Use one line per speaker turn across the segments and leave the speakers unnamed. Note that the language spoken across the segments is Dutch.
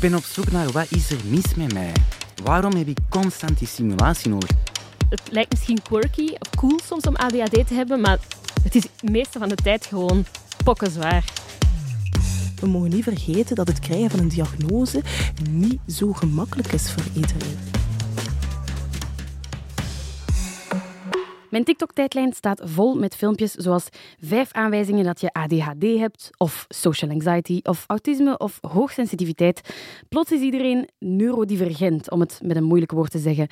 ben op zoek naar wat is er mis met mij. Waarom heb ik constant die simulatie nodig?
Het lijkt misschien quirky of cool soms om ADHD te hebben, maar het is de meeste van de tijd gewoon pokkenzwaar.
We mogen niet vergeten dat het krijgen van een diagnose niet zo gemakkelijk is voor iedereen.
Mijn TikTok-tijdlijn staat vol met filmpjes zoals vijf aanwijzingen dat je ADHD hebt, of social anxiety, of autisme, of hoogsensitiviteit. Plots is iedereen neurodivergent, om het met een moeilijk woord te zeggen.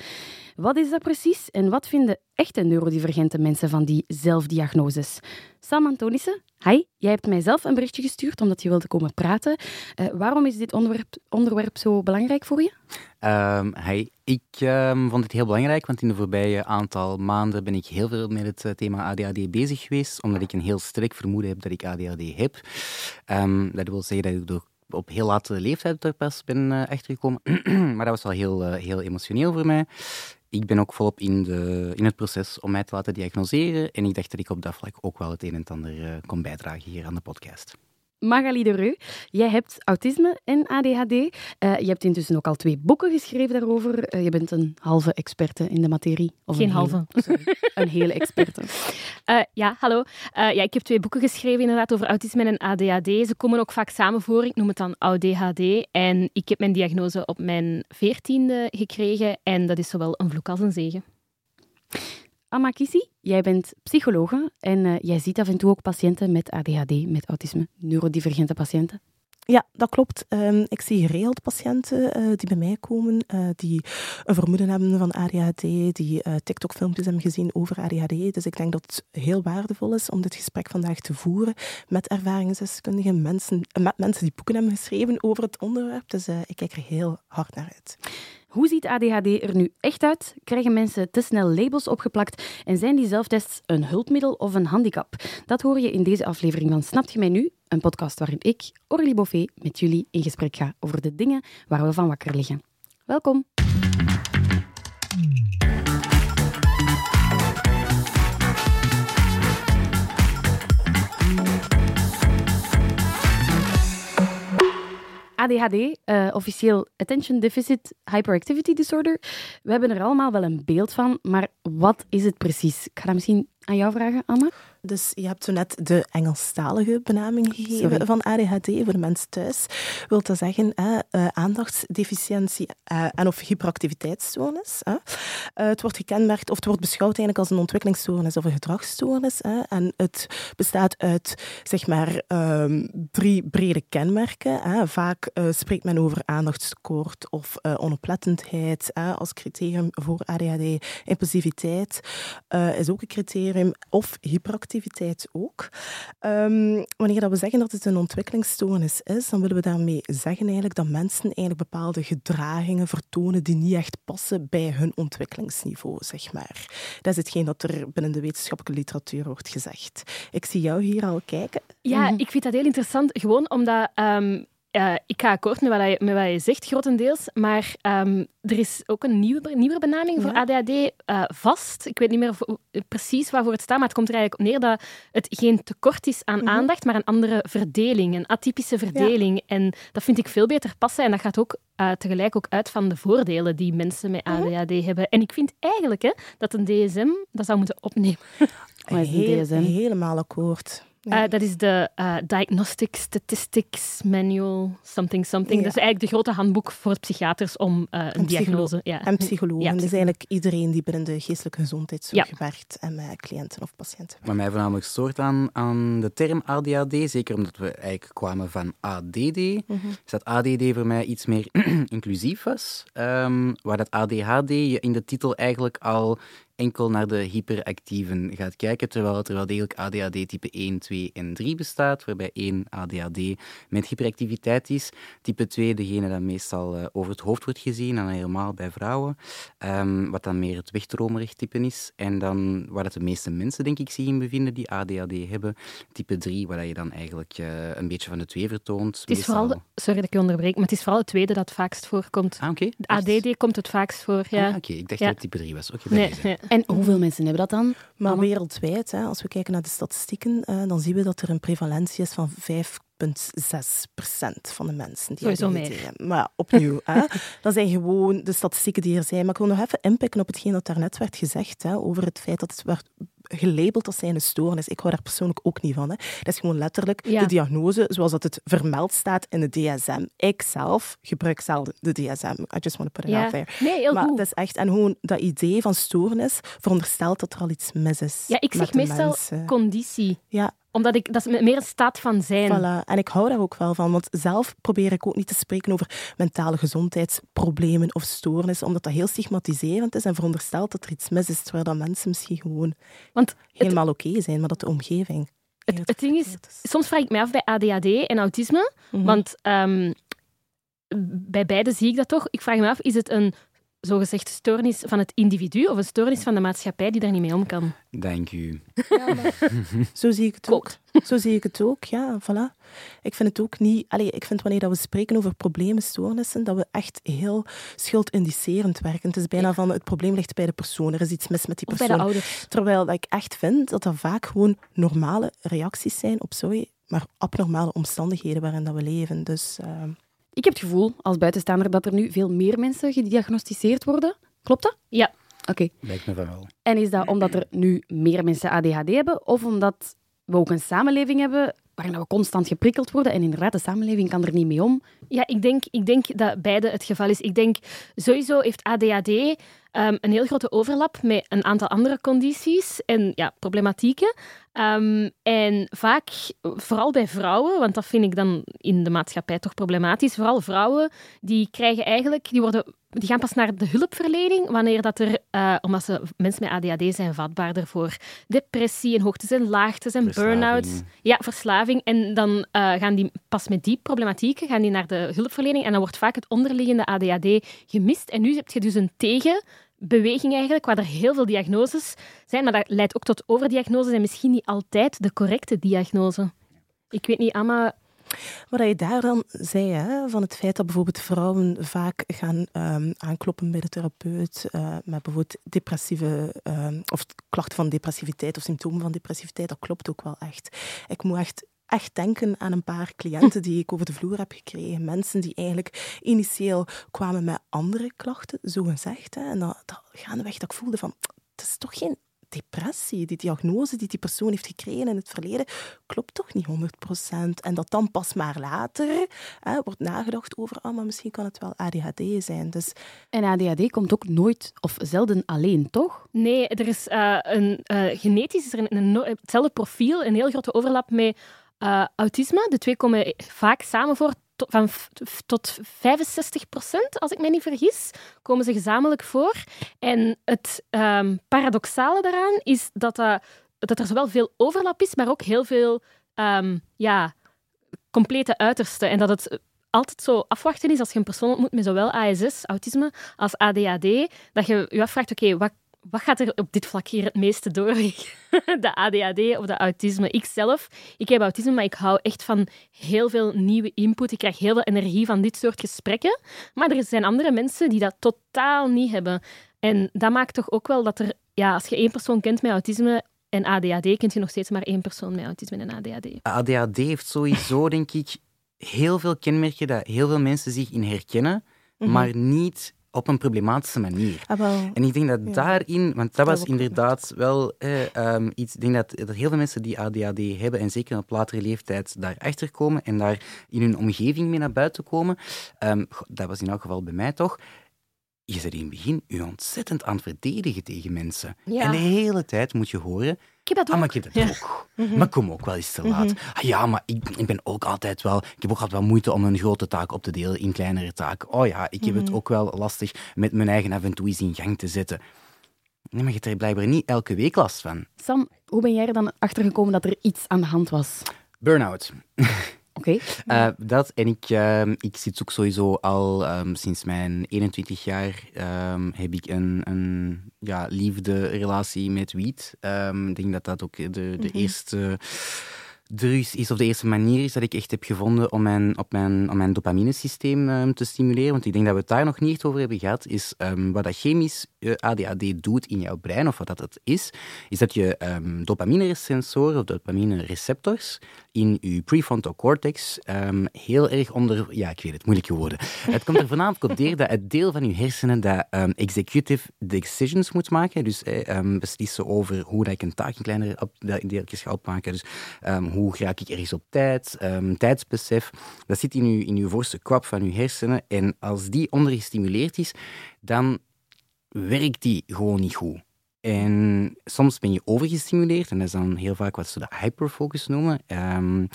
Wat is dat precies en wat vinden echte neurodivergente mensen van die zelfdiagnoses? Sam Antonissen, hi. Jij hebt mij zelf een berichtje gestuurd omdat je wilde komen praten. Uh, waarom is dit onderwerp, onderwerp zo belangrijk voor je?
Um, hi. Ik um, vond het heel belangrijk, want in de voorbije aantal maanden ben ik heel veel met het uh, thema ADHD bezig geweest, omdat ik een heel sterk vermoeden heb dat ik ADHD heb. Um, dat wil zeggen dat ik op heel late leeftijd er pas ben uh, achtergekomen. maar dat was wel heel, heel emotioneel voor mij ik ben ook volop in, de, in het proces om mij te laten diagnoseren. En ik dacht dat ik op dat vlak ook wel het een en ander uh, kon bijdragen hier aan de podcast.
Magali de Reu, jij hebt autisme en ADHD. Uh, je hebt intussen ook al twee boeken geschreven daarover. Uh, je bent een halve experte in de materie.
Of Geen een halve.
sorry, een hele experte.
Uh, ja, hallo. ja, ik heb twee boeken geschreven inderdaad over autisme en ADHD. Ze komen ook vaak samen voor. Ik noem het dan ADHD. En ik heb mijn diagnose op mijn veertiende gekregen. En dat is zowel een vloek als een zegen.
Amakisi, jij bent psychologe en uh, jij ziet af en toe ook patiënten met ADHD, met autisme, neurodivergente patiënten.
Ja, dat klopt. Um, ik zie geregeld patiënten uh, die bij mij komen, uh, die een vermoeden hebben van ADHD, die TikTok-filmpjes hebben gezien over ADHD. Dus ik denk dat het heel waardevol is om dit gesprek vandaag te voeren met ervaringsdeskundigen, mensen, met mensen die boeken hebben geschreven over het onderwerp. Dus ik kijk er heel hard naar uit.
Hoe ziet ADHD er nu echt uit? Krijgen mensen te snel labels opgeplakt? En zijn die zelftests een hulpmiddel of een handicap? Dat hoor je in deze aflevering van Snapt je mij nu? Een podcast waarin ik, Orly Boffet, met jullie in gesprek ga over de dingen waar we van wakker liggen. Welkom! ADHD, eh, officieel Attention Deficit Hyperactivity Disorder. We hebben er allemaal wel een beeld van, maar wat is het precies? Ik ga dat misschien aan jou vragen, Anna.
Dus je hebt zo net de Engelstalige benaming gegeven van ADHD voor de mensen thuis. Wilt dat zeggen eh, aandachtsdeficiëntie eh, en of hyperactiviteitsstoornis. Eh. het wordt gekenmerkt, of het wordt beschouwd eigenlijk als een ontwikkelingsstoornis of een gedragsstoornis. En het bestaat uit zeg maar ehm, drie brede kenmerken. Vaak spreekt men over aandachtstekort of onoplettendheid als criterium voor ADHD. Impulsiviteit is ook een criterium, of hyperactiviteit activiteit ook. Um, wanneer dat we zeggen dat het een ontwikkelingsstoornis is, dan willen we daarmee zeggen eigenlijk dat mensen eigenlijk bepaalde gedragingen vertonen die niet echt passen bij hun ontwikkelingsniveau, zeg maar. Dat is hetgeen dat er binnen de wetenschappelijke literatuur wordt gezegd. Ik zie jou hier al kijken.
Ja, ik vind dat heel interessant, gewoon omdat um, uh, ik ga akkoord met wat, je, met wat je zegt, grotendeels. Maar um, er is ook een nieuwe, nieuwe benaming voor ADHD uh, eh, vast. Ik weet niet meer precies waarvoor het staat, maar het komt er eigenlijk op neer dat het geen tekort is aan mhm. aandacht, maar een andere verdeling, een atypische verdeling. En dat vind ik veel beter passen. En dat gaat ook uh, tegelijk ook uit van de voordelen die mensen met ADHD mhm. hebben. En ik vind eigenlijk hè, dat een DSM dat zou moeten opnemen.
Heel, helemaal akkoord.
Uh, dat is de uh, Diagnostic Statistics Manual, something something. Dat is eigenlijk de grote handboek voor psychiaters om uh, een en diagnose...
Ja. En psychologen. Ja, dus eigenlijk iedereen die binnen de geestelijke gezondheidszorg werkt en met cliënten of patiënten
Wat mij voornamelijk stoort aan, aan de term ADHD, zeker omdat we eigenlijk kwamen van ADD, mm -hmm. is dat ADD voor mij iets meer inclusief was. Um, waar dat ADHD je in de titel eigenlijk al enkel naar de hyperactieven gaat kijken, terwijl er wel degelijk ADHD type 1, 2 en 3 bestaat, waarbij 1 ADHD met hyperactiviteit is, type 2 degene dat meestal uh, over het hoofd wordt gezien, en helemaal bij vrouwen, um, wat dan meer het wegdromerig type is, en dan waar dat de meeste mensen denk ik zich in bevinden die ADHD hebben, type 3, waar je dan eigenlijk uh, een beetje van de twee vertoont.
Het is vooral, sorry dat ik je onderbreek, maar het is vooral het tweede dat het vaakst voorkomt.
Ah, oké.
Okay. ADD komt het vaakst voor, ja.
Ah, oké, ik dacht ja. dat het type 3 was. Oké, okay, nee, nee.
En hoeveel mensen hebben dat dan?
Maar wereldwijd, hè, als we kijken naar de statistieken, uh, dan zien we dat er een prevalentie is van 5% van de mensen die
Sowieso
hebben. Maar ja, opnieuw, hè, dat zijn gewoon de statistieken die er zijn. Maar ik wil nog even inpikken op hetgeen dat daarnet werd gezegd, hè, over het feit dat het werd gelabeld als zijn een stoornis. Ik hou daar persoonlijk ook niet van. Hè. Dat is gewoon letterlijk de diagnose zoals dat het vermeld staat in de DSM. Ik zelf gebruik zelden de DSM. I just want to put it out there.
Nee, heel
maar
goed.
dat is echt, en gewoon dat idee van stoornis veronderstelt dat er al iets mis is.
Ja, ik zeg meestal
mensen.
conditie.
Ja,
Omdat ik, dat is meer een staat van zijn.
Voilà. En ik hou daar ook wel van, want zelf probeer ik ook niet te spreken over mentale gezondheidsproblemen of stoornissen, omdat dat heel stigmatiserend is en veronderstelt dat er iets mis is, terwijl dat mensen misschien gewoon
Want
helemaal oké zijn, maar dat de omgeving...
het, het ding is, soms vraag ik mij af bij ADHD en autisme,
Mhm.
want ehm, bij beide zie ik dat toch. Ik vraag me af, is het een zogezegd stoornis van het individu of een stoornis van de maatschappij die daar niet mee om kan?
Dank u.
Zo zie ik het ook. Zo zie ik het ook, ja, voilà. Ik vind het ook niet... Allee, ik vind wanneer dat we spreken over problemen, stoornissen, dat we echt heel schuldindicerend werken. Het is bijna van, het probleem ligt bij de persoon. Er is iets mis met die
Of bij
persoon.
de ouders?
Terwijl dat ik echt vind dat dat vaak gewoon normale reacties zijn op, sorry, maar abnormale omstandigheden waarin dat we leven. Dus uh...
Ik heb het gevoel, als buitenstaander, dat er nu veel meer mensen gediagnosticeerd worden. Klopt dat?
Ja.
Oké.
Lijkt me van wel.
En is dat omdat er nu meer mensen ADHD hebben, of omdat we ook een samenleving hebben waarin we constant geprikkeld worden en inderdaad, de samenleving kan er niet mee om?
Ja, ik denk, ik denk dat beide het geval is. Ik denk, sowieso heeft ADHD um, een heel grote overlap met een aantal andere condities en ja, problematieken. Um, en vaak, vooral bij vrouwen, want dat vind ik dan in de maatschappij toch problematisch, vooral vrouwen, die krijgen eigenlijk, die worden die gaan pas naar de hulpverlening wanneer dat er, uh, omdat ze, mensen met ADHD zijn vatbaarder voor depressie en hoogtes en laagtes en burn-outs. Ja, verslaving. En dan uh, gaan die pas met die problematieken gaan die naar de hulpverlening en dan wordt vaak het onderliggende ADHD gemist. En nu heb je dus een tegenbeweging eigenlijk, waar er heel veel diagnoses zijn, maar dat leidt ook tot overdiagnoses en misschien niet altijd de correcte diagnose. Ik weet niet, Amma,
wat je daar dan zei, hè, van het feit dat bijvoorbeeld vrouwen vaak gaan um, aankloppen bij de therapeut uh, met bijvoorbeeld depressieve um, of klachten van depressiviteit of symptomen van depressiviteit, dat klopt ook wel echt. Ik moet echt echt denken aan een paar cliënten die ik over de vloer heb gekregen. Mensen die eigenlijk initieel kwamen met andere klachten, zo gezegd. Hè, en dat, dat gaandeweg dat ik voelde van, het is toch geen depressie, die diagnose die die persoon heeft gekregen in het verleden, klopt toch niet 100%. En dat dan pas maar later hè, wordt nagedacht over, ah, maar misschien kan het wel ADHD zijn. Dus...
En ADHD komt ook nooit of zelden alleen, toch?
Nee, er is uh, een, uh, genetisch is er een, een, hetzelfde profiel, een heel grote overlap met uh, autisme. De twee komen vaak samen voor. Van tot 65 procent, als ik mij niet vergis, komen ze gezamenlijk voor. En het um, paradoxale daaraan is dat, uh, dat er zowel veel overlap is, maar ook heel veel um, ja, complete uitersten. En dat het altijd zo afwachten is als je een persoon ontmoet met zowel ASS, autisme, als ADHD, dat je je afvraagt, oké, wat wat gaat er op dit vlak hier het meeste door? De ADHD of de autisme? Ik zelf, ik heb autisme, maar ik hou echt van heel veel nieuwe input. Ik krijg heel veel energie van dit soort gesprekken. Maar er zijn andere mensen die dat totaal niet hebben. En dat maakt toch ook wel dat er, ja, als je één persoon kent met autisme en ADHD, kent je nog steeds maar één persoon met autisme en ADHD.
ADHD heeft sowieso, denk ik, heel veel kenmerken dat heel veel mensen zich in herkennen, mm -hmm. maar niet op een problematische manier.
Ah,
en ik denk dat
ja.
daarin, want dat was inderdaad wel eh, um, iets, ik denk dat, dat heel veel mensen die ADHD hebben en zeker op latere leeftijd daarachter komen en daar in hun omgeving mee naar buiten komen, um, dat was in elk geval bij mij toch, je zit in het begin je ontzettend aan het verdedigen tegen mensen.
Ja.
En de hele tijd moet je horen...
Ik heb dat ook.
Ah, maar ik heb dat ook. -hmm. Maar kom ook wel eens te laat. -hmm. ah, ja, maar ik, ik, ben ook altijd wel... Ik heb ook altijd wel moeite om een grote taak op te delen in kleinere taken. Oh ja, ik heb het ook wel lastig met mijn eigen af en toe eens in gang te zetten. Nee, maar je hebt er blijkbaar niet elke week last van.
Sam, hoe ben jij er dan achter gekomen dat er iets aan de hand was?
Burnout.
Oké.
Okay. Uh, dat en ik, uh, ik zit ook sowieso al um, sinds mijn 21 jaar um, heb ik een, een ja, liefde relatie met wiet. Um, ik denk dat dat ook de, de mm -hmm. eerste drugs is, of de eerste manier is dat ik echt heb gevonden om mijn, op mijn, om mijn dopaminesysteem um, te stimuleren. Want ik denk dat we het daar nog niet echt over hebben gehad, is um, wat dat chemisch uh, ADHD doet in jouw brein, of wat dat het is, is dat je um, dopamine-sensoren, of dopamine-receptors, in je prefrontal cortex heel erg onder... Ja, ik weet het, moeilijke woorden. het komt er voornamelijk op neer dat het deel van je hersenen dat executive decisions moet maken, dus eh, beslissen over hoe dat ik een taak in kleinere deeltjes ga opmaken, dus hoe raak ik ergens op tijd, um, tijdsbesef. Dat zit in uw, in uw voorste kwap van uw hersenen. En als die ondergestimuleerd is, dan werkt die gewoon niet goed. En soms ben je overgestimuleerd, en dat is dan heel vaak wat ze de hyperfocus noemen. Um,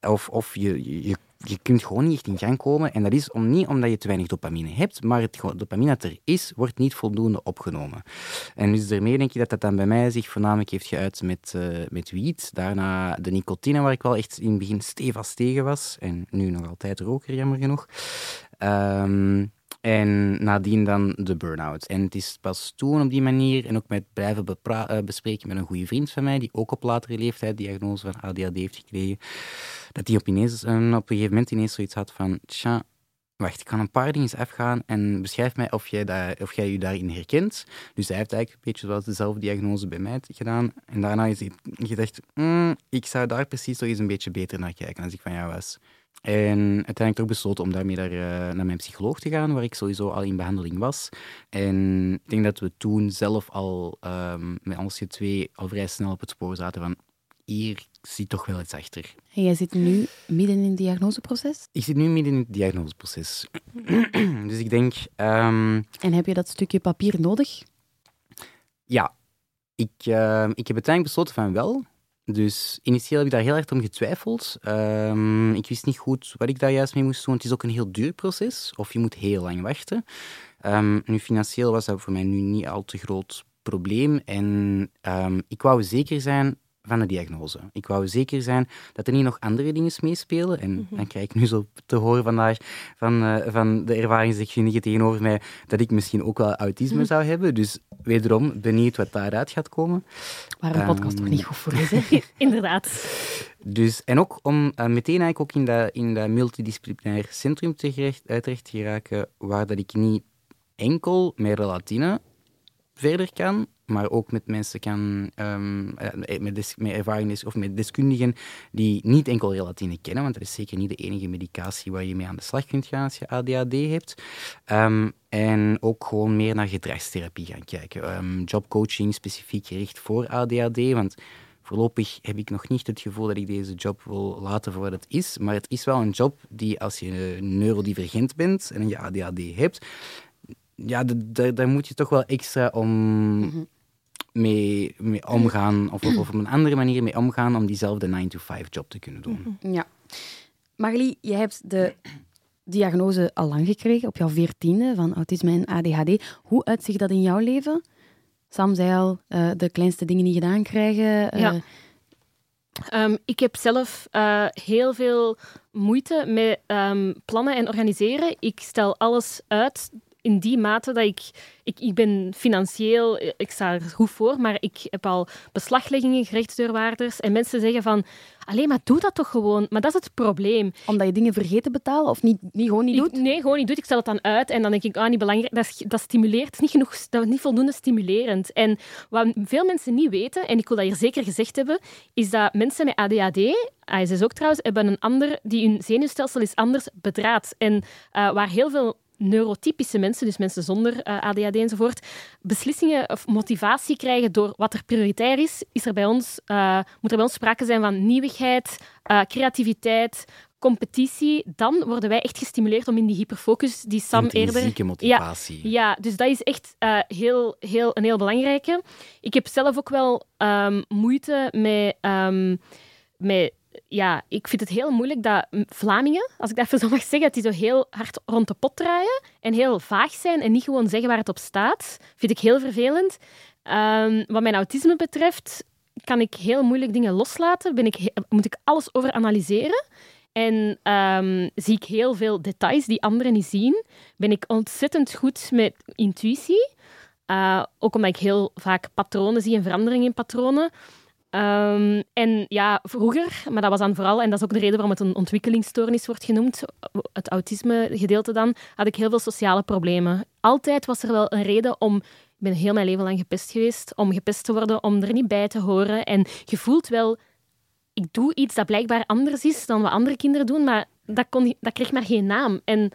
of, of je, je je kunt gewoon niet echt in gang komen. En dat is om, niet omdat je te weinig dopamine hebt, maar het dopamine dat er is, wordt niet voldoende opgenomen. En dus daarmee denk je dat dat dan bij mij zich voornamelijk heeft geuit met, uh, met wiet. Daarna de nicotine, waar ik wel echt in het begin stevast tegen was. En nu nog altijd roker, jammer genoeg. Um, en nadien dan de burn-out. En het is pas toen op die manier, en ook met blijven eh, bespreken met een goede vriend van mij, die ook op latere leeftijd diagnose van ADHD heeft gekregen, dat hij op, ineens, op een gegeven moment ineens zoiets had van, tja, wacht, ik kan een paar dingen afgaan en beschrijf mij of jij, daar, of jij je daarin herkent. Dus hij heeft eigenlijk een beetje zoals dezelfde diagnose bij mij gedaan. En daarna is hij gedacht, mm, ik zou daar precies toch eens een beetje beter naar kijken als ik van jou was. En uiteindelijk toch besloten om daarmee daar, uh, naar mijn psycholoog te gaan, waar ik sowieso al in behandeling was. En ik denk dat we toen zelf al um, met ons twee al vrij snel op het spoor zaten van hier zit toch wel iets achter.
En jij zit nu midden in het diagnoseproces?
Ik zit nu midden in het diagnoseproces. dus ik denk... Um...
En heb je dat stukje papier nodig?
Ja. Ik, uh, ik heb uiteindelijk besloten van wel. Dus initieel heb ik daar heel erg om getwijfeld. Um, ik wist niet goed wat ik daar juist mee moest doen. Het is ook een heel duur proces, of je moet heel lang wachten. Um, nu, financieel was dat voor mij nu niet al te groot probleem. En um, ik wou zeker zijn van de diagnose. Ik wou zeker zijn dat er niet nog andere dingen meespelen. En mhm. dan krijg ik nu zo te horen vandaag van, uh, van de ervaringsdeskundige tegenover mij dat ik misschien ook wel autisme mhm. zou hebben. Dus wederom benieuwd wat daaruit gaat komen.
Maar een podcast toch niet goed voor is,
Inderdaad.
Dus, en ook om uh, meteen eigenlijk ook in dat, in dat multidisciplinair centrum terecht, uh, terecht te geraken, waar dat ik niet enkel met relatine verder kan, maar ook met mensen kan, um, met, met of met deskundigen die niet enkel relatine kennen, want dat is zeker niet de enige medicatie waar je mee aan de slag kunt gaan als je ADHD hebt. Um, en ook gewoon meer naar gedragstherapie gaan kijken. Um, jobcoaching specifiek gericht voor ADHD, want voorlopig heb ik nog niet het gevoel dat ik deze job wil laten voor wat het is, maar het is wel een job die als je neurodivergent bent en je ADHD hebt, ja, daar moet je toch wel extra om mhm. Mee, mee omgaan, of, of, op een andere manier mee omgaan om diezelfde 9-to-5 job te kunnen doen.
Mhm. Ja. Marlie, je hebt de diagnose al lang gekregen, op jouw veertiende, van autisme en ADHD. Hoe uitzicht dat in jouw leven? Sam zei al, uh, de kleinste dingen niet gedaan krijgen.
Uh, ja. Um, ik heb zelf uh, heel veel moeite met um, plannen en organiseren. Ik stel alles uit in die mate dat ik, ik... Ik ben financieel... Ik sta er goed voor, maar ik heb al beslagleggingen, gerechtsdeurwaarders. En mensen zeggen van... Alleen maar doe dat toch gewoon. Maar dat is het probleem.
Omdat je dingen vergeten betalen of niet, niet gewoon niet doet?
nee, gewoon niet doet. Ik stel het dan uit en dan denk ik, ah, niet belangrijk. Dat, dat stimuleert. Niet, genoeg, dat is niet voldoende stimulerend. En wat veel mensen niet weten, en ik wil dat hier zeker gezegd hebben, is dat mensen met ADHD, ASS ook trouwens, hebben een ander, die hun zenuwstelsel is anders bedraad. En uh, waar heel veel neurotypische mensen, dus mensen zonder eh, ADHD enzovoort, beslissingen of motivatie krijgen door wat er prioritair is, is er bij ons, uh, moet er bij ons sprake zijn van nieuwigheid, uh, creativiteit, competitie. Dan worden wij echt gestimuleerd om in die hyperfocus die Sam eerder...
motivatie.
Ja, ja, dus dat is echt heel, heel, een heel belangrijke. Ik heb zelf ook wel um, moeite met... Um, met ja, ik vind het heel moeilijk dat Vlamingen, als ik dat even zo mag zeggen, dat die zo heel hard rond de pot draaien en heel vaag zijn en niet gewoon zeggen waar het op staat. Vind ik heel vervelend. Um, wat mijn autisme betreft, kan ik heel moeilijk dingen loslaten. Ben ik, moet ik alles over analyseren. En um, zie ik heel veel details die anderen niet zien. Ben ik ontzettend goed met intuïtie. Uh, ook omdat ik heel vaak patronen zie en veranderingen in patronen. Ehm, en ja, vroeger, maar dat was dan vooral, en dat is ook de reden waarom het een ontwikkelingsstoornis wordt genoemd, het autisme-gedeelte dan, had ik heel veel sociale problemen. Altijd was er wel een reden om ik ben heel mijn leven lang gepest geweest, om gepest te worden, om er niet bij te horen. En je voelt wel, ik doe iets dat blijkbaar anders is dan wat andere kinderen doen, maar dat, kon, dat kreeg maar geen naam. En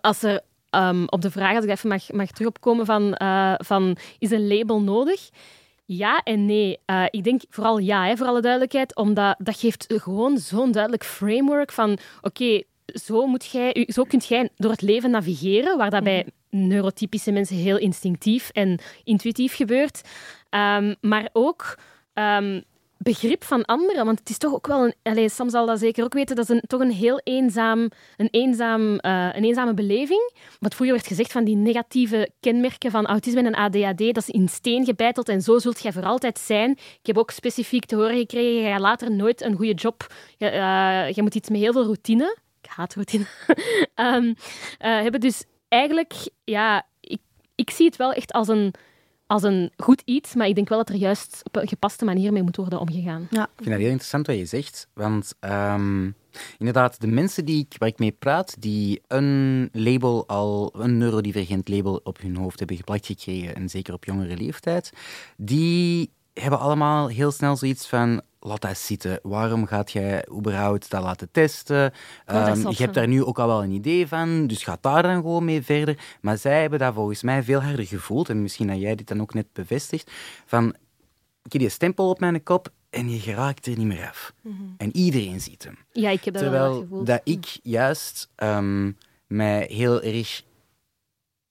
als er um, op de vraag, als ik even mag, mag terugopkomen van, uh, van is een label nodig? Ja en nee. Uh, ik denk vooral ja, hè, voor alle duidelijkheid, omdat dat geeft gewoon zo'n duidelijk framework van oké, zo, moet jij, zo kunt jij door het leven navigeren, waar dat bij mhm. neurotypische mensen heel instinctief en intuïtief gebeurt. Um, maar ook um, begrip van anderen. Want het is toch ook wel een. Allez, Sam zal dat zeker ook weten. Dat is een, toch een heel eenzaam, een, eenzaam, uh, een eenzame beleving. Wat vroeger werd gezegd van die negatieve kenmerken van autisme en ADHD. Dat is in steen gebeiteld en zo zult jij voor altijd zijn. Ik heb ook specifiek te horen gekregen: je gaat later nooit een goede job. Je, uh, je moet iets met heel veel routine. Ik haat routine. um, uh, hebben dus eigenlijk, ja, ik, ik zie het wel echt als een als een goed iets, maar ik denk wel dat er juist op een gepaste manier mee moet worden omgegaan.
Ja. Ik vind dat heel interessant wat je zegt, want um, inderdaad, de mensen die ik, waar ik mee praat, die een label al, een neurodivergent label op hun hoofd hebben geplakt gekregen, en zeker op jongere leeftijd, die hebben allemaal heel snel zoiets van laat dat zitten. Waarom gaat jij überhaupt dat laten testen? Um, je hebt daar nu ook al wel een idee van, dus ga daar dan gewoon mee verder. Maar zij hebben dat volgens mij veel harder gevoeld, en misschien dat jij dit dan ook net bevestigt, van ik heb die stempel op mijn kop en je geraakt er niet meer af. Mhm. En iedereen ziet hem.
Ja, ik heb dat
Terwijl
wel gevoeld.
dat ik juist um, mij heel erg...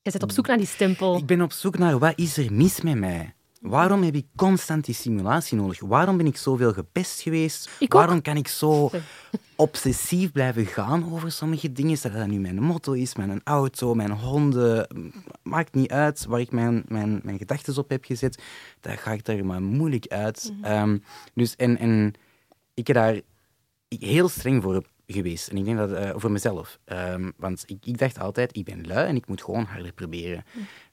Je zit op zoek naar die stempel.
Ik ben op zoek naar wat is er mis met mij. Waarom heb ik constant die simulatie nodig? Waarom ben ik zoveel gepest geweest? Waarom kan ik zo obsessief blijven gaan over sommige dingen? Dat dat nu mijn motto is, mijn auto, mijn honden. Maakt niet uit waar ik mijn, mijn, mijn gedachten op heb gezet. Daar ga ik er maar moeilijk uit. Mhm. Ehm, dus en, en ik heb daar heel streng voor geweest. En ik denk dat uh, voor mezelf. Um, want ik, ik, dacht altijd, ik ben lui en ik moet gewoon harder proberen.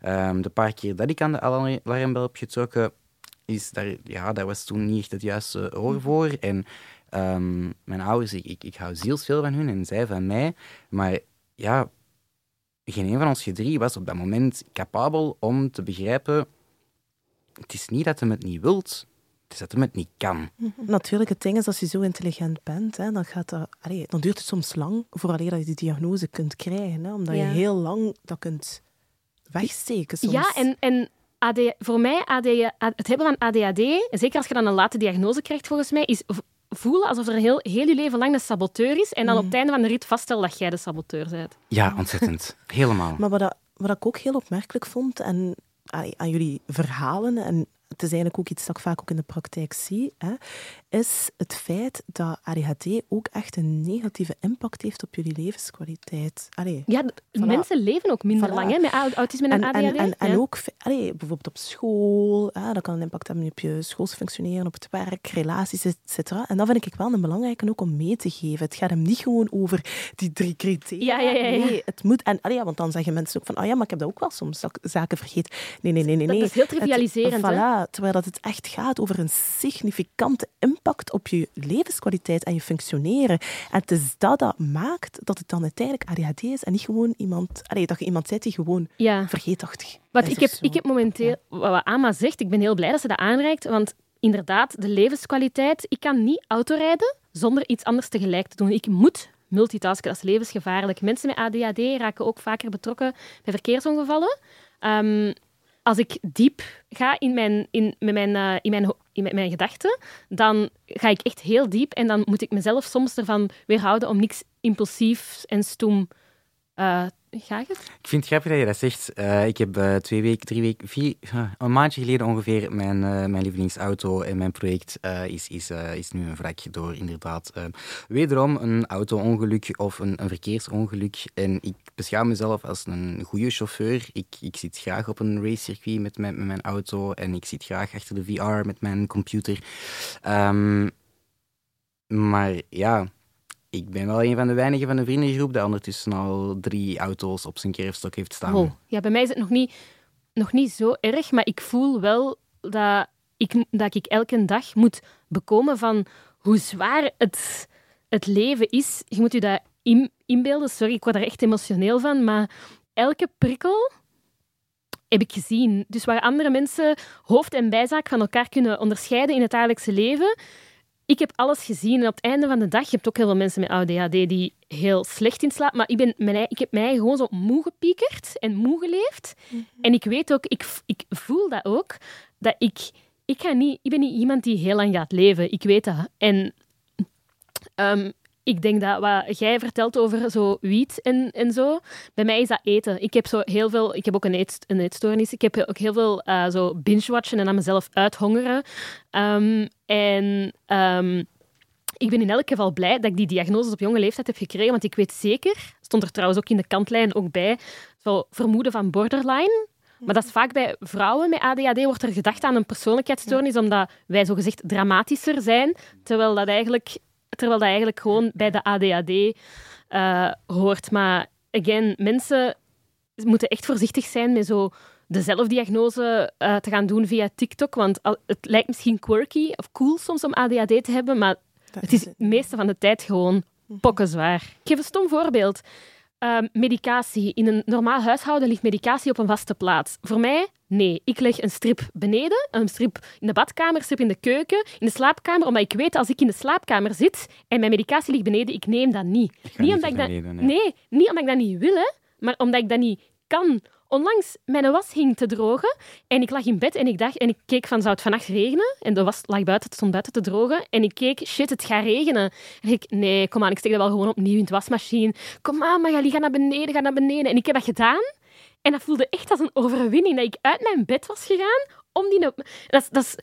Um, de paar keer dat ik aan de alarmbel heb getrokken, is daar, ja, daar was toen niet echt het juiste oor voor. En um, mijn ouders, ik, ik, ik hou zielsveel van hun en zij van mij. Maar ja, geen een van ons drie was op dat moment capabel om te begrijpen het is niet dat hij het niet wilt, dat hem het niet kan.
Mhm. Natuurlijk, het ding is, als je zo intelligent bent, hè, dan, gaat dat, allee, dan duurt het soms lang voordat je die diagnose kunt krijgen. Hè, omdat je heel lang dat kunt wegsteken. Soms.
Ja, en, en AD, voor mij, AD, het hebben van ADHD, zeker als je dan een late diagnose krijgt volgens mij, is voelen alsof er heel, heel je leven lang een saboteur is en dan op het mhm. einde van de rit vaststellen dat jij de saboteur bent.
Ja, ontzettend. Helemaal.
Maar wat, dat, wat ik ook heel opmerkelijk vond, en aan jullie verhalen en het is eigenlijk ook iets dat ik vaak ook in de praktijk zie, hè, is het feit dat ADHD ook echt een negatieve impact heeft op jullie levenskwaliteit. Allee,
ja, mensen leven ook minder lang hè, met autisme en, ADHD.
En, en, en ook allee, bijvoorbeeld op school, hè, dat kan een impact hebben op je schoolsfunctioneren, op het werk, relaties, etc. En dat vind ik wel een belangrijke ook om mee te geven. Het gaat hem niet gewoon over die drie criteria.
Ja, ja, ja,
Nee, het moet... En, allee, want dan zeggen mensen ook van, oh ja, maar ik heb dat ook wel soms, zaken vergeten. Nee, nee, nee, nee. nee.
Dat is heel trivialiserend.
Het, voilà, terwijl dat het echt gaat over een significante impact op je levenskwaliteit en je functioneren. En het is dat dat maakt dat het dan uiteindelijk ADHD is en niet gewoon iemand... Allee, dat je iemand bent die gewoon ja. vergeetachtig
Wat ik heb, ik heb momenteel... Wat Ama zegt, ik ben heel blij dat ze dat aanreikt, want inderdaad, de levenskwaliteit... Ik kan niet autorijden zonder iets anders tegelijk te doen. Ik moet multitasken, dat is levensgevaarlijk. Mensen met ADHD raken ook vaker betrokken bij verkeersongevallen. Um, als ik diep ga in mijn, in, met mijn, uh, in mijn, in mijn, gedachten, dan ga ik echt heel diep en dan moet ik mezelf soms ervan weerhouden om niks impulsief en stoem uh, Ga het?
Ik vind het grappig dat je dat zegt. Uh, ik heb uh, twee weken, drie weken, vier, uh, een maandje geleden ongeveer mijn, mijn lievelingsauto en mijn project is, is, is nu een wrak door inderdaad wederom een auto-ongeluk of een, een, verkeersongeluk. En ik beschouw mezelf als een goede chauffeur. Ik, ik zit graag op een racecircuit met mijn, met mijn auto en ik zit graag achter de VR met mijn computer. Um, maar ja, ik ben wel een van de weinigen van de vriendengroep die ondertussen al drie auto's op zijn kerfstok heeft staan.
Oh. Ja, bij mij is het nog niet, nog niet zo erg, maar ik voel wel dat ik, dat ik elke dag moet bekomen van hoe zwaar het, het leven is. Je moet je dat in, inbeelden. Sorry, ik word er echt emotioneel van. Maar elke prikkel heb ik gezien. Dus waar andere mensen hoofd en bijzaak van elkaar kunnen onderscheiden in het dagelijkse leven, ik heb alles gezien. En op het einde van de dag, je hebt ook heel veel mensen met ADHD die heel slecht in slaap. Maar ik, ben, mijn, ik heb mij gewoon zo moe gepiekerd en moe geleefd. Mhm. En ik weet ook, ik, ik voel dat ook, dat ik... Ik, ga niet, ik ben niet iemand die heel lang gaat leven. Ik weet dat. En um, ik denk dat wat jij vertelt over zo wiet en, en zo, bij mij is dat eten. Ik heb zo heel veel, ik heb ook een, eet, een eetstoornis. Ik heb ook heel veel uh, zo binge-watchen en aan mezelf uithongeren. Um, en um, ik ben in elk geval blij dat ik die diagnose op jonge leeftijd heb gekregen, want ik weet zeker, stond er trouwens ook in de kantlijn ook bij, zo vermoeden van borderline. Maar dat is vaak bij vrouwen met ADHD wordt er gedacht aan een persoonlijkheidsstoornis, omdat wij zogezegd dramatischer zijn, terwijl dat eigenlijk terwijl dat eigenlijk gewoon bij de ADHD uh, hoort. Maar again, mensen moeten echt voorzichtig zijn met zo de zelfdiagnose uh, te gaan doen via TikTok. Want het lijkt misschien quirky of cool soms om ADHD te hebben, maar het is het meeste van de tijd gewoon mhm. pokkenzwaar. Ik geef een stom voorbeeld. Uh, medicatie. In een normaal huishouden ligt medicatie op een vaste plaats. Voor mij Nee, ik leg een strip beneden, een strip in de badkamer, een strip in de keuken, in de slaapkamer, omdat ik weet als ik in de slaapkamer zit en mijn medicatie ligt beneden, ik neem dat niet.
Niet
omdat ik
dat,
nee. niet omdat ik dat niet wil, hè, maar omdat ik dat niet kan. Onlangs, mijn was hing te drogen en ik lag in bed en ik dacht, en ik keek van, zou het vannacht regenen? En de was lag buiten, het stond buiten te drogen. En ik keek, shit, het gaat regenen. En ik, nee, kom aan, ik steek dat wel gewoon opnieuw in de wasmachine. Kom aan, Magali, ga naar beneden, ga naar beneden. En ik heb dat gedaan. En dat voelde echt als een overwinning dat ik uit mijn bed was gegaan om die... Dat, dat is...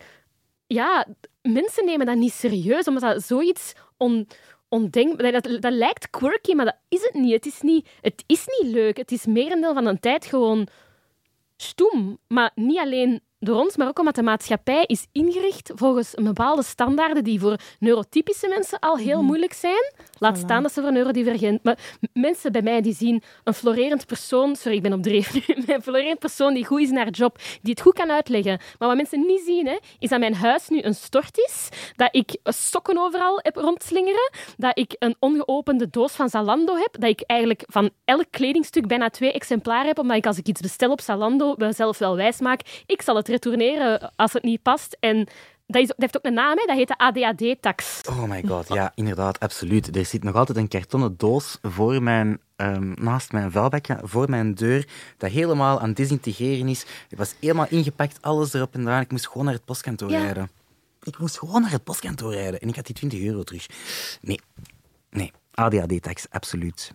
Ja, mensen nemen dat niet serieus, omdat dat zoiets on, ondenkbaar... Dat, dat lijkt quirky, maar dat is het niet. Het is niet, het is niet leuk. Het is merendeel van de tijd gewoon stoem. Maar niet alleen door ons, maar ook omdat de maatschappij is ingericht volgens een bepaalde standaarden die voor neurotypische mensen al heel mhm. moeilijk zijn. Laat staan dat ze voor neurodivergent... Maar mensen bij mij die zien een florerend persoon... Sorry, ik ben op dreef nu. Een florerend persoon die goed is naar job, die het goed kan uitleggen. Maar wat mensen niet zien, hè, is dat mijn huis nu een stort is, dat ik sokken overal heb rondslingeren, dat ik een ongeopende doos van Zalando heb, dat ik eigenlijk van elk kledingstuk bijna twee exemplaren heb, omdat ik als ik iets bestel op Zalando mezelf wel wijs maak, ik zal het retourneren als het niet past. En dat, is, dat, heeft ook een naam, hè? dat heet de ADHD-tax.
Oh my god, ja, inderdaad, absoluut. Er zit nog altijd een kartonnen doos voor mijn, um, naast mijn vuilbakje, voor mijn deur, dat helemaal aan het disintegreren is. Het was helemaal ingepakt, alles erop en eraan. Ik moest gewoon naar het postkantoor rijden. Ik moest gewoon naar het postkantoor rijden en ik had die 20 euro terug. Nee, nee, ADHD-tax, absoluut.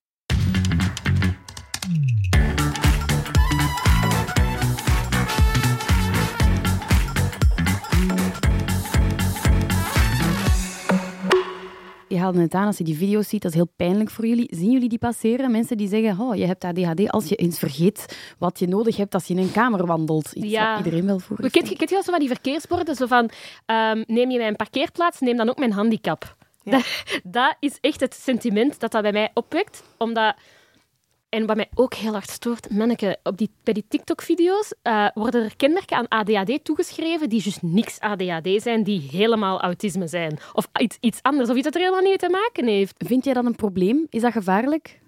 Haalde het aan, als je die video's ziet, dat is heel pijnlijk voor jullie. Zien jullie die passeren? Mensen die zeggen, oh, je hebt ADHD als je eens vergeet wat je nodig hebt als je in een kamer wandelt. Iets ja. iedereen wel voor.
Kent je, wel zo van die verkeersborden? Zo van, um, neem je mijn parkeerplaats, neem dan ook mijn handicap. Dat, dat, is echt het sentiment dat dat bij mij opwekt. Omdat en wat mij ook heel hard stoort, manneke, op die, bij die TikTok-video's uh, worden er kenmerken aan ADHD toegeschreven die dus niks ADHD zijn, die helemaal autisme zijn. Of iets, iets anders, of iets dat er helemaal niet mee te maken heeft.
Vind jij dat een probleem? Is dat gevaarlijk?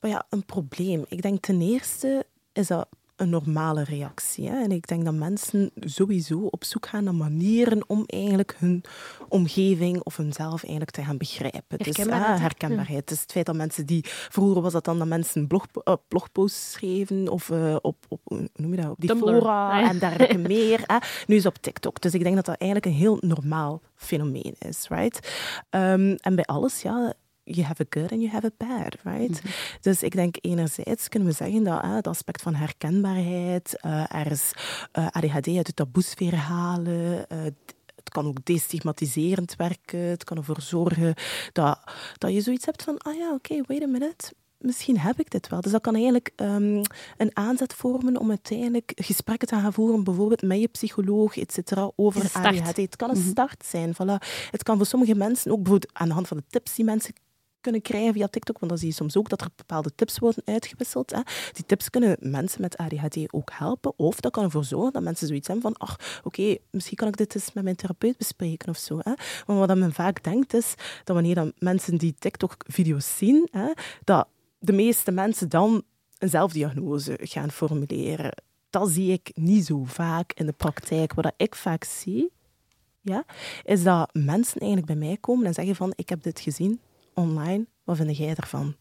Maar ja, een probleem. Ik denk ten eerste is dat een normale reactie. Hè? En ik denk dat mensen sowieso op zoek gaan naar manieren om eigenlijk hun omgeving of hunzelf eigenlijk te gaan begrijpen. Dus
herkenbaarheid.
herkenbaarheid. Dus het feit dat mensen die... Vroeger was dat dan dat mensen blog, uh, blogposts schreven of uh, op, op, hoe noem je dat, op die Tumblr. fora ah, en dergelijke meer. Hè? Nu is het op TikTok. Dus ik denk dat dat eigenlijk een heel normaal fenomeen is. Right? Um, en bij alles, ja, you have a good and you have a bad, right? Mhm. Dus ik denk enerzijds kunnen we zeggen dat het aspect van herkenbaarheid, uh, er is uh, eh, ADHD uit de taboesfeer halen, uh, het kan ook destigmatiserend werken. Het kan ervoor zorgen dat, dat je zoiets hebt van, ah ja, oké, okay, wait a minute. Misschien heb ik dit wel. Dus dat kan eigenlijk um, een aanzet vormen om uiteindelijk gesprekken te gaan voeren, bijvoorbeeld met je psycholoog, et cetera, over ADHD. Het kan een mhm. start zijn. Voilà. Het kan voor sommige mensen ook bijvoorbeeld aan de hand van de tips die mensen kunnen krijgen via TikTok, want dan zie je soms ook dat er bepaalde tips worden uitgewisseld. Hè. Die tips kunnen mensen met ADHD ook helpen, of dat kan ervoor zorgen dat mensen zoiets hebben van, ach, oké, misschien kan ik dit eens met mijn therapeut bespreken of zo. Hè. Maar wat men vaak denkt is, dat wanneer dan mensen die TikTok-video's zien, hè, dat de meeste mensen dan een zelfdiagnose gaan formuleren. Dat zie ik niet zo vaak in de praktijk. Wat ik vaak zie, ja, is dat mensen eigenlijk bij mij komen en zeggen van ik heb dit gezien online, wat vind jij ervan?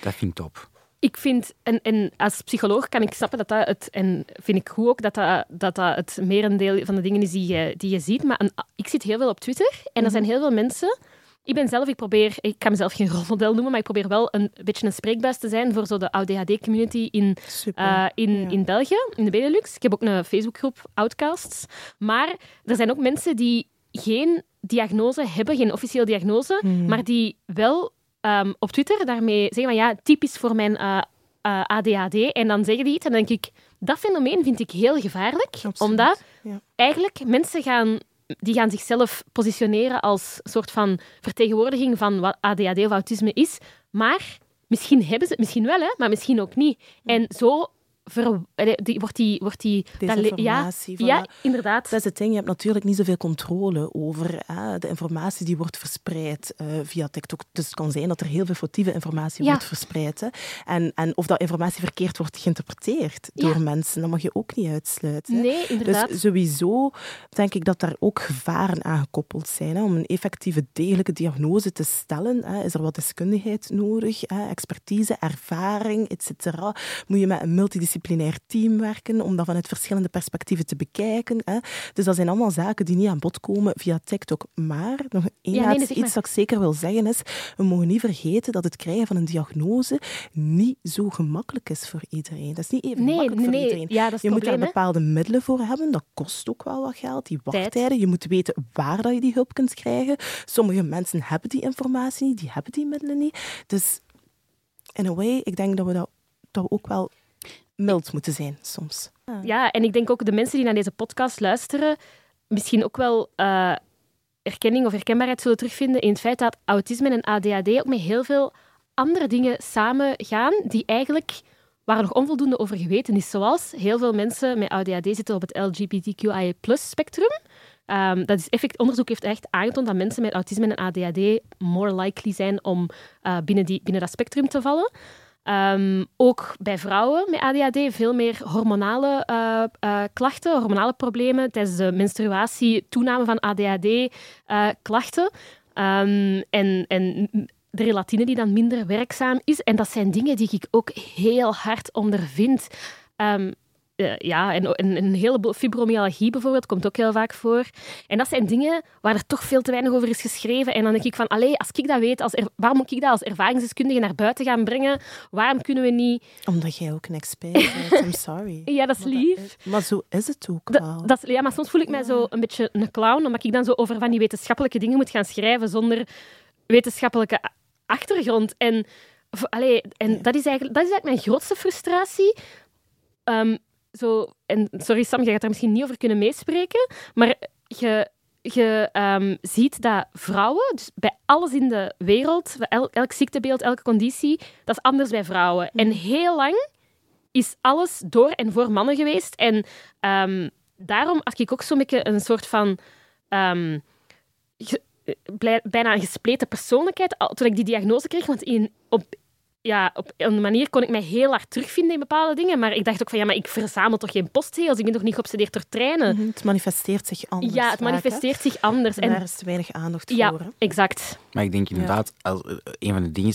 Dat vind ik top.
Ik vind, en, en als psycholoog kan ik snappen dat dat het, en vind ik goed ook dat dat, dat, dat het merendeel van de dingen is die je, die je ziet. Maar een, ik zit heel veel op Twitter en er mhm. zijn heel veel mensen ik ben zelf, ik probeer, ik kan mezelf geen rolmodel noemen, maar ik probeer wel een beetje een spreekbuis te zijn voor zo de ADHD-community in, uh, in, in België, in de Benelux. Ik heb ook een Facebookgroep, Outcasts. Maar er zijn ook mensen die geen diagnose hebben, geen officiële diagnose, hmm. maar die wel um, op Twitter daarmee zeggen van ja, typisch voor mijn uh, eh, uh, eh, ADHD. En dan zeggen die iets en dan denk ik, dat fenomeen vind ik heel gevaarlijk. Omdat ja. eigenlijk mensen gaan die gaan zichzelf positioneren als soort van vertegenwoordiging van wat ADHD of autisme is. Maar misschien hebben ze het misschien wel, hè, maar misschien ook niet. En zo ver, die, wordt die... Wordt die
Desinformatie.
Ja, ja, inderdaad.
Dat is het ding. Je hebt natuurlijk niet zoveel controle over hè, de informatie die wordt verspreid uh, via TikTok. Dus het kan zijn dat er heel veel foutieve informatie wordt verspreid. Hè. En, en of dat informatie verkeerd wordt geïnterpreteerd door mensen, dat mag je ook niet uitsluiten.
Nee, inderdaad.
Dus sowieso denk ik dat daar ook gevaren aan gekoppeld zijn. Hè. Om een effectieve, degelijke diagnose te stellen, hè, is er wat deskundigheid nodig, hè, expertise, ervaring, etc. Moet je met een multidisciplinaire multidisciplinair team werken, om dat vanuit verschillende perspectieven te bekijken. Hè. Dus dat zijn allemaal zaken die niet aan bod komen via TikTok. Maar nog één ja, nee, iets dat ik zeker wil zeggen is, we mogen niet vergeten dat het krijgen van een diagnose niet zo gemakkelijk is voor iedereen. Dat is niet even nee, makkelijk voor iedereen.
Ja,
je
moet
daar bepaalde middelen voor hebben, dat kost ook wel wat geld, die wachttijden. Je moet weten waar dat je die hulp kunt krijgen. Sommige mensen hebben die informatie niet, die hebben die middelen niet. Dus in a way, ik denk dat we dat, dat we ook wel mild moeten zijn soms.
Ja, en ik denk ook de mensen die naar deze podcast luisteren, misschien ook wel uh, erkenning of herkenbaarheid zullen terugvinden in het feit dat autisme en ADHD ook met heel veel andere dingen samen gaan die eigenlijk waar nog onvoldoende over geweten is. Zoals heel veel mensen met ADHD zitten op het LGBTQIA spectrum. Um, dat is effect, onderzoek heeft echt aangetoond dat mensen met autisme en ADHD more likely zijn om uh, binnen, die, binnen dat spectrum te vallen. Um, ook bij vrouwen met ADHD veel meer hormonale uh, uh, klachten, hormonale problemen. Tijdens de menstruatie toename van ADHD-klachten. Uh, um, en, en de relatine die dan minder werkzaam is. En dat zijn dingen die ik ook heel hard ondervind. Um, uh, ja, en, en, een heleboel fibromyalgie bijvoorbeeld komt ook heel vaak voor. En dat zijn dingen waar er toch veel te weinig over is geschreven. En dan denk ik van, allee, als ik dat weet, als waarom moet ik dat als ervaringsdeskundige naar buiten gaan brengen? Waarom kunnen we niet...
Omdat jij ook een expert bent, I'm sorry.
ja, dat is lief.
Maar, zo is het ook wel.
Dat, ja, maar soms voel ik mij zo een beetje een clown, omdat ik dan zo over van die wetenschappelijke dingen moet gaan schrijven zonder wetenschappelijke achtergrond. En, allee, en dat, is eigenlijk, dat is eigenlijk mijn grootste frustratie. Um, zo, en sorry Sam, je gaat daar misschien niet over kunnen meespreken, maar je, je um, ziet dat vrouwen, dus bij alles in de wereld, elk, elk ziektebeeld, elke conditie, dat is anders bij vrouwen. En heel lang is alles door en voor mannen geweest. En um, daarom had ik ook zo'n beetje een soort van... Um, bijna een gespleten persoonlijkheid toen ik die diagnose kreeg. Want in, op, ja, op een manier kon ik mij heel hard terugvinden in bepaalde dingen. Maar ik dacht ook van, ja, maar ik verzamel toch geen postzeels? Ik ben toch niet geobsedeerd door treinen?
Mhm, het manifesteert zich anders.
Ja, het manifesteert zich anders.
En daar is te weinig aandacht
ja,
voor.
exact.
Maar ik denk inderdaad, als, eh, een van de dingen...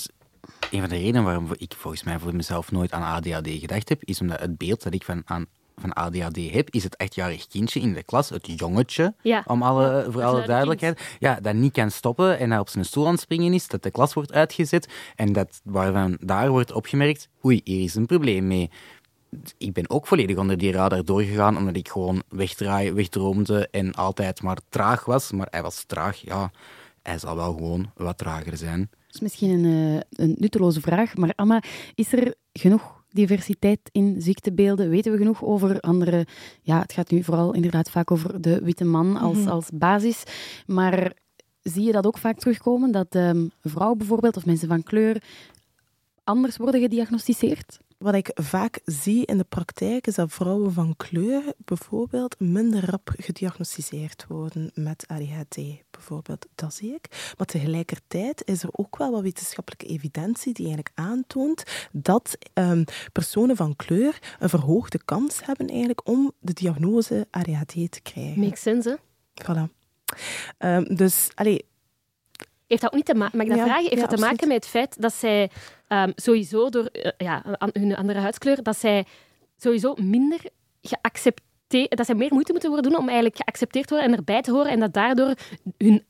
Een van de redenen waarom ik volgens mij voor mezelf nooit aan ADHD gedacht heb, is omdat het beeld dat ik van, aan van ADHD heb, is het echtjarig kindje in de klas, het jongetje, om alle, voor alle duidelijkheid, ja, dat niet kan stoppen en dat op zijn stoel aan het springen is, dat de klas wordt uitgezet en dat waarvan daar wordt opgemerkt, oei, hier is een probleem mee. Ik ben ook volledig onder die radar doorgegaan, omdat ik gewoon wegdraai, wegdroomde en altijd maar traag was. Maar hij was traag, ja, hij zal wel gewoon wat trager zijn.
Dat is misschien een, eh, een nutteloze vraag, maar Amma, is er genoeg diversiteit in ziektebeelden? Weten we genoeg over andere... Ja, het gaat nu vooral inderdaad vaak over de witte man als, mhm. als basis. Maar zie je dat ook vaak terugkomen, dat um, vrouwen bijvoorbeeld, of mensen van kleur, anders worden gediagnosticeerd?
Wat ik vaak zie in de praktijk is dat vrouwen van kleur bijvoorbeeld minder rap gediagnosticeerd worden met ADHD. Bijvoorbeeld, dat zie ik. Maar tegelijkertijd is er ook wel wat wetenschappelijke evidentie die eigenlijk aantoont dat um, personen van kleur een verhoogde kans hebben eigenlijk om de diagnose ADHD te krijgen.
Makes sense, hè?
Voilà. Um, dus, allee,
heeft dat ook niet te maken, mag ik dat vragen? Heeft dat te maken met het feit dat zij um, sowieso door uh, ja, hun andere huidskleur, dat zij sowieso minder geaccepteerd, dat zij meer moeite moeten worden doen om eigenlijk geaccepteerd te worden en erbij te horen en dat daardoor hun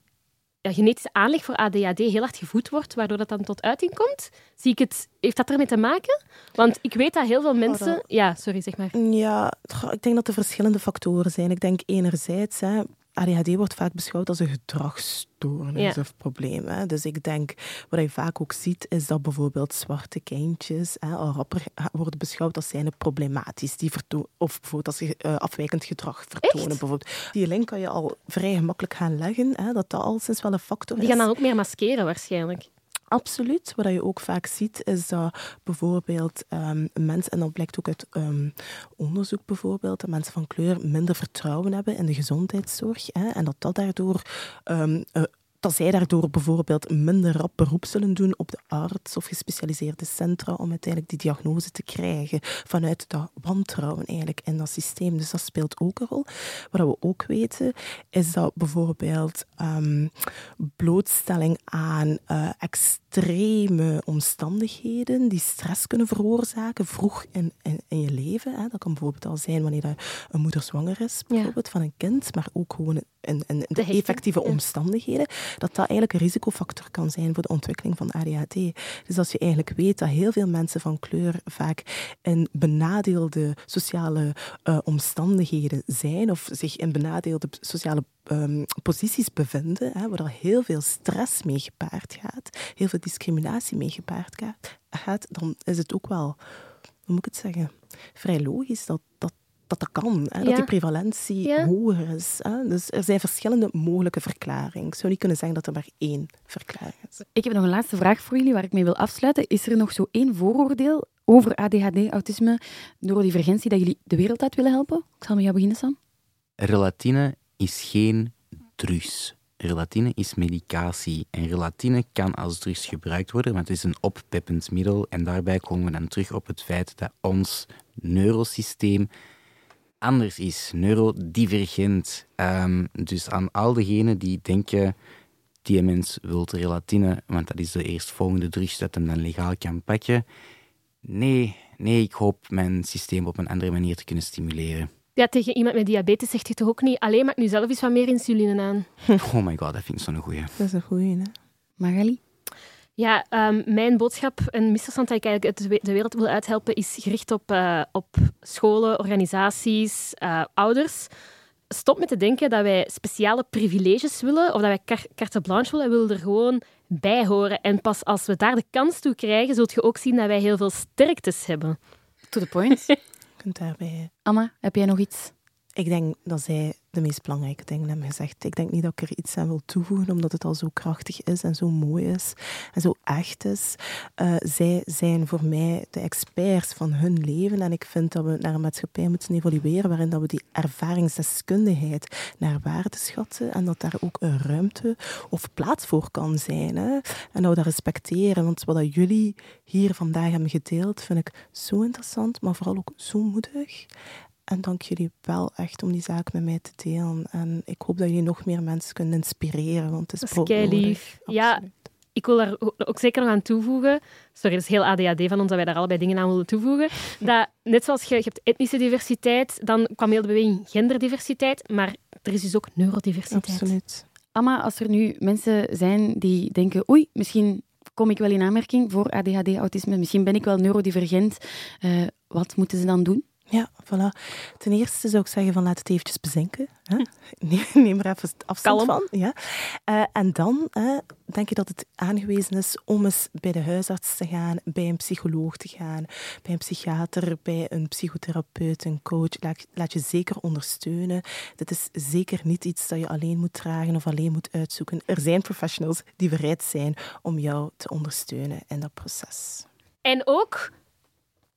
genetische aanleg voor ADHD heel hard gevoed wordt, waardoor dat dan tot uiting komt? Zie ik het, heeft dat ermee te maken? Want ik weet dat heel veel mensen... Ja, sorry, zeg maar.
Ja, ik denk dat er verschillende factoren zijn. Ik denk enerzijds, hè, ADHD wordt vaak beschouwd als een gedragsstoornis of probleem. Hè. Dus ik denk, wat je vaak ook ziet, is dat bijvoorbeeld zwarte kindjes hè, al rapper worden beschouwd als zijnde problematisch. Die of bijvoorbeeld als ze uh, afwijkend gedrag vertonen. Bijvoorbeeld. Die link kan je al vrij gemakkelijk gaan leggen, hè, dat dat al sinds wel een factor
is. Die gaan dan ook meer maskeren waarschijnlijk.
Absoluut. Wat je ook vaak ziet, is dat bijvoorbeeld um, mensen, en dat blijkt ook uit um, onderzoek bijvoorbeeld, dat mensen van kleur minder vertrouwen hebben in de gezondheidszorg. Hè, en dat dat daardoor um, uh, dat zij daardoor bijvoorbeeld minder rap beroep zullen doen op de arts of gespecialiseerde centra om uiteindelijk die diagnose te krijgen vanuit dat wantrouwen eigenlijk in dat systeem. Dus dat speelt ook een rol. Wat we ook weten is dat bijvoorbeeld blootstelling aan uh, extreme omstandigheden die stress kunnen veroorzaken vroeg in, in, in je leven. Hè. Dat kan bijvoorbeeld al zijn wanneer een moeder zwanger is, bijvoorbeeld, ja. van een kind, maar ook gewoon in, in de, de effectieve omstandigheden, dat dat eigenlijk een risicofactor kan zijn voor de ontwikkeling van ADHD. Dus als je eigenlijk weet dat heel veel mensen van kleur vaak in benadeelde sociale uh, omstandigheden zijn of zich in benadeelde sociale um, posities bevinden, hè, waar heel veel stress mee gepaard gaat, heel veel discriminatie mee gepaard gaat, dan is het ook wel, hoe moet ik het zeggen, vrij logisch dat dat dat dat kan, hè, dat die prevalentie hoger is. Hè. Dus er zijn verschillende mogelijke verklaringen. Ik zou niet kunnen zeggen dat er maar één verklaring is.
Ik heb nog een laatste vraag voor jullie waar ik mee wil afsluiten. Is er nog zo één vooroordeel over ADHD, autisme, neurodivergentie, dat jullie de wereld uit willen helpen? Ik zal met jou beginnen, Sam.
Relatine is geen drugs. Relatine is medicatie. En relatine kan als drugs gebruikt worden, want het is een oppeppend middel. En daarbij komen we dan terug op het feit dat ons neurosysteem anders is, neurodivergent. Um, dus aan al diegenen die denken, die mens wil relatine, want dat is de eerstvolgende drugs dat hem dan legaal kan pakken. Nee, nee, ik hoop mijn systeem op een andere manier te kunnen stimuleren.
Ja, tegen iemand met diabetes zegt je toch ook niet, alleen maak nu zelf eens wat meer insuline aan.
Oh my god, dat vind ik zo'n goeie.
Dat is een goeie, hè.
Magali?
Ja, um, mijn boodschap, een misverstand dat ik eigenlijk de wereld wil uithelpen, is gericht op, uh, op scholen, organisaties, uh, ouders. Stop met te denken dat wij speciale privileges willen of dat wij carte blanche willen. We willen er gewoon bij horen. En pas als we daar de kans toe krijgen, zult je ook zien dat wij heel veel sterktes hebben.
To the point.
kunt daarbij...
Amma, heb jij nog iets?
Ik denk dat zij de meest belangrijke dingen hebben gezegd. Ik denk niet dat ik er iets aan wil toevoegen, omdat het al zo krachtig is en zo mooi is en zo echt is. Uh, zij zijn voor mij de experts van hun leven en ik vind dat we naar een maatschappij moeten evolueren waarin dat we die ervaringsdeskundigheid naar waarde schatten en dat daar ook een ruimte of plaats voor kan zijn. Hè? En dat we dat respecteren, want wat jullie hier vandaag hebben gedeeld, vind ik zo interessant, maar vooral ook zo moedig. En dank jullie wel echt om die zaak met mij te delen. En ik hoop dat jullie nog meer mensen kunnen inspireren, want het is
Dat is lief. Ja, ik wil daar ook zeker nog aan toevoegen. Sorry, dat is heel ADHD van ons dat wij daar allebei dingen aan willen toevoegen. Dat, net zoals je, je hebt etnische diversiteit, dan kwam heel de beweging genderdiversiteit, maar er is dus ook neurodiversiteit.
Absoluut.
Amma, als er nu mensen zijn die denken, oei, misschien kom ik wel in aanmerking voor ADHD-autisme, misschien ben ik wel neurodivergent, uh, wat moeten ze dan doen?
Ja, voilà. Ten eerste zou ik zeggen van laat het eventjes bezinken. Hè? Neem er even afstand van. Ja. Uh, en dan uh, denk ik dat het aangewezen is om eens bij de huisarts te gaan, bij een psycholoog te gaan, bij een psychiater, bij een psychotherapeut, een coach. Laat, laat je zeker ondersteunen. Dit is zeker niet iets dat je alleen moet dragen of alleen moet uitzoeken. Er zijn professionals die bereid zijn om jou te ondersteunen in dat proces.
En ook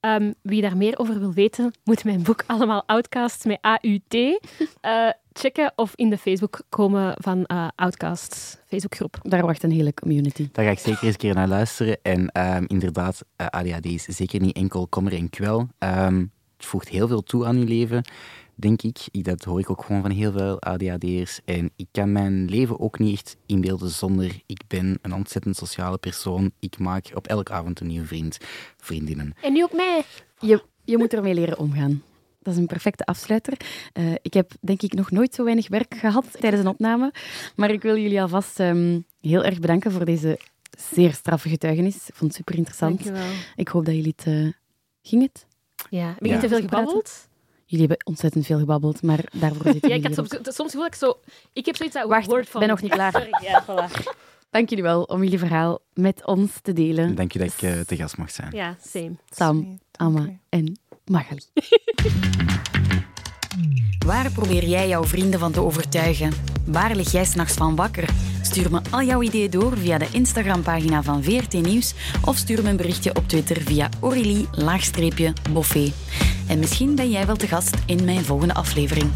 Um, wie daar meer over wil weten, moet mijn boek Allemaal Outcasts met AUT uh, eh, checken of in de Facebook komen van uh, Outcasts Facebookgroep.
Daar wacht een hele community.
Daar ga ik zeker eens een keer naar luisteren. En um, inderdaad, uh, eh, ADHD is zeker niet enkel kommer en kwel. Um, het voegt heel veel toe aan je leven denk ik. Dat hoor ik ook gewoon van heel veel ADHD'ers. En ik kan mijn leven ook niet echt inbeelden zonder... Ik ben een ontzettend sociale persoon. Ik maak op elke avond een nieuwe vriend, vriendinnen.
En nu ook mij.
Je, je moet ermee leren omgaan. Dat is een perfecte afsluiter. Uh, ik heb denk ik nog nooit zo weinig werk gehad tijdens een opname. Maar ik wil jullie alvast um, heel erg bedanken voor deze zeer straffe getuigenis. Ik vond het super interessant. Ik hoop dat jullie het... Uh, ging het?
Ja, heb ik ja. te veel gebabbeld?
Jullie hebben ontzettend veel gebabbeld, maar daarvoor zitten
ja, ik had soms, soms gevoel ik zo... Ik heb zoiets dat
Wacht, woord van... ben nog niet klaar. Sorry, ja, voilà. Dank jullie wel om jullie verhaal met ons te delen.
Dank je dat ik uh, te gast mag zijn.
Ja, same.
Sam, Amma en Magali. Waar probeer jij jouw vrienden van te overtuigen? Waar lig jij s'nachts van wakker? Stuur me al jouw ideeën door via de Instagram-pagina van VRT Nieuws of stuur me een berichtje op Twitter via Aurélie-Boffé. En misschien ben jij wel te gast in mijn volgende aflevering.